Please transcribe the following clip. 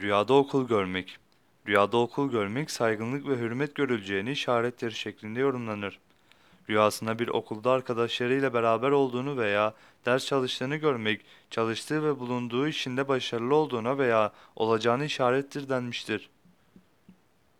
Rüyada okul görmek. Rüyada okul görmek saygınlık ve hürmet görüleceğini işaretleri şeklinde yorumlanır. Rüyasında bir okulda arkadaşlarıyla beraber olduğunu veya ders çalıştığını görmek, çalıştığı ve bulunduğu işinde başarılı olduğuna veya olacağını işarettir denmiştir.